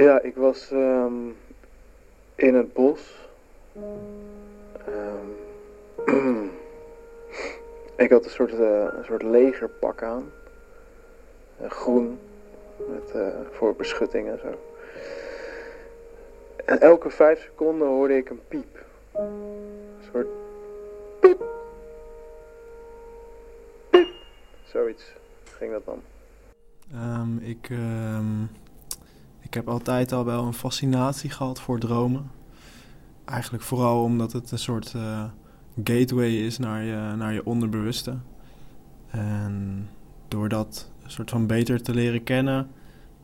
Ja, ik was ehm, in het bos. Ehm, ik had een soort, eh, een soort legerpak aan. Eh, groen, met, eh, voor beschutting en zo. En elke vijf seconden hoorde ik een piep. Een soort piep. Piep. Zoiets ging dat dan. Ehm, ik, ik heb altijd al wel een fascinatie gehad voor dromen. Eigenlijk vooral omdat het een soort eh, gateway is naar je, naar je onderbewuste. En door dat soort van beter te leren kennen,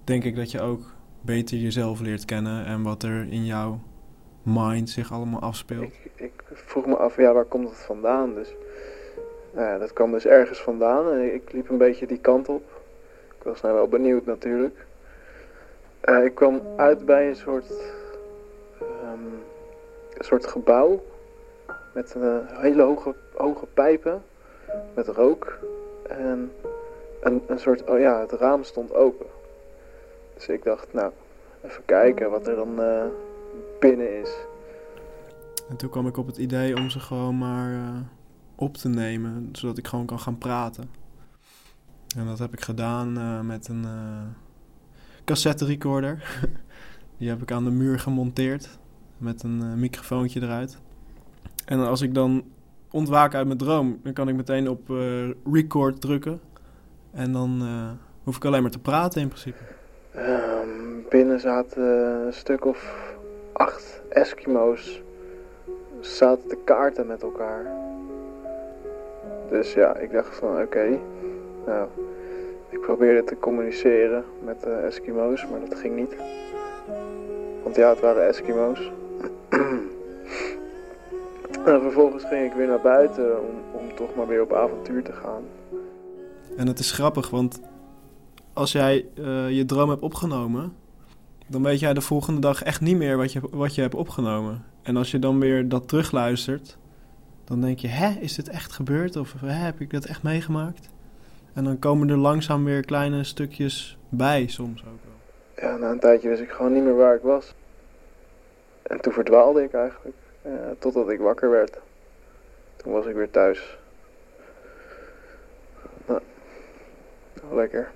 denk ik dat je ook beter jezelf leert kennen en wat er in jouw mind zich allemaal afspeelt. Ik, vroeg me af, ja, waar komt het vandaan? Dus, ja, dat kwam dus ergens vandaan en ik liep een beetje die kant op. Ik was nou wel benieuwd natuurlijk. Eh, ik kwam uit bij een soort, ehm, een soort gebouw met een hele hoge, hoge pijpen met rook. En een, een soort, oh ja, het raam stond open. Dus ik dacht, nou, even kijken wat er dan eh, binnen is. En toen kwam ik op het idee om ze gewoon maar eh, op te nemen, zodat ik gewoon kan gaan praten. En dat heb ik gedaan eh, met een cassette recorder. Die heb ik aan de muur gemonteerd met een microfoontje eruit. En als ik dan ontwaak uit mijn droom, dan kan ik meteen op record drukken. En dan hoef ik alleen maar te praten in principe. Um, binnen zaten een stuk of acht Eskimo's. Zaten te kaarten met elkaar. Dus ja, ik dacht van oké. nou, ik probeerde te communiceren met de Eskimo's, maar dat ging niet. Want ja, het waren Eskimo's. en vervolgens ging ik weer naar buiten om, om toch maar weer op avontuur te gaan. En het is grappig, want als jij uh, je droom hebt opgenomen, dan weet jij de volgende dag echt niet meer wat je, wat je hebt opgenomen. En als je dan weer dat terugluistert, dan denk je, hè, is dit echt gebeurd? Of hè, heb ik dat echt meegemaakt? En dan komen er langzaam weer kleine stukjes bij, soms ook wel. Ja, na een tijdje wist ik gewoon niet meer waar ik was. En toen verdwaalde ik eigenlijk, uh, totdat ik wakker werd. Toen was ik weer thuis. Nou, lekker.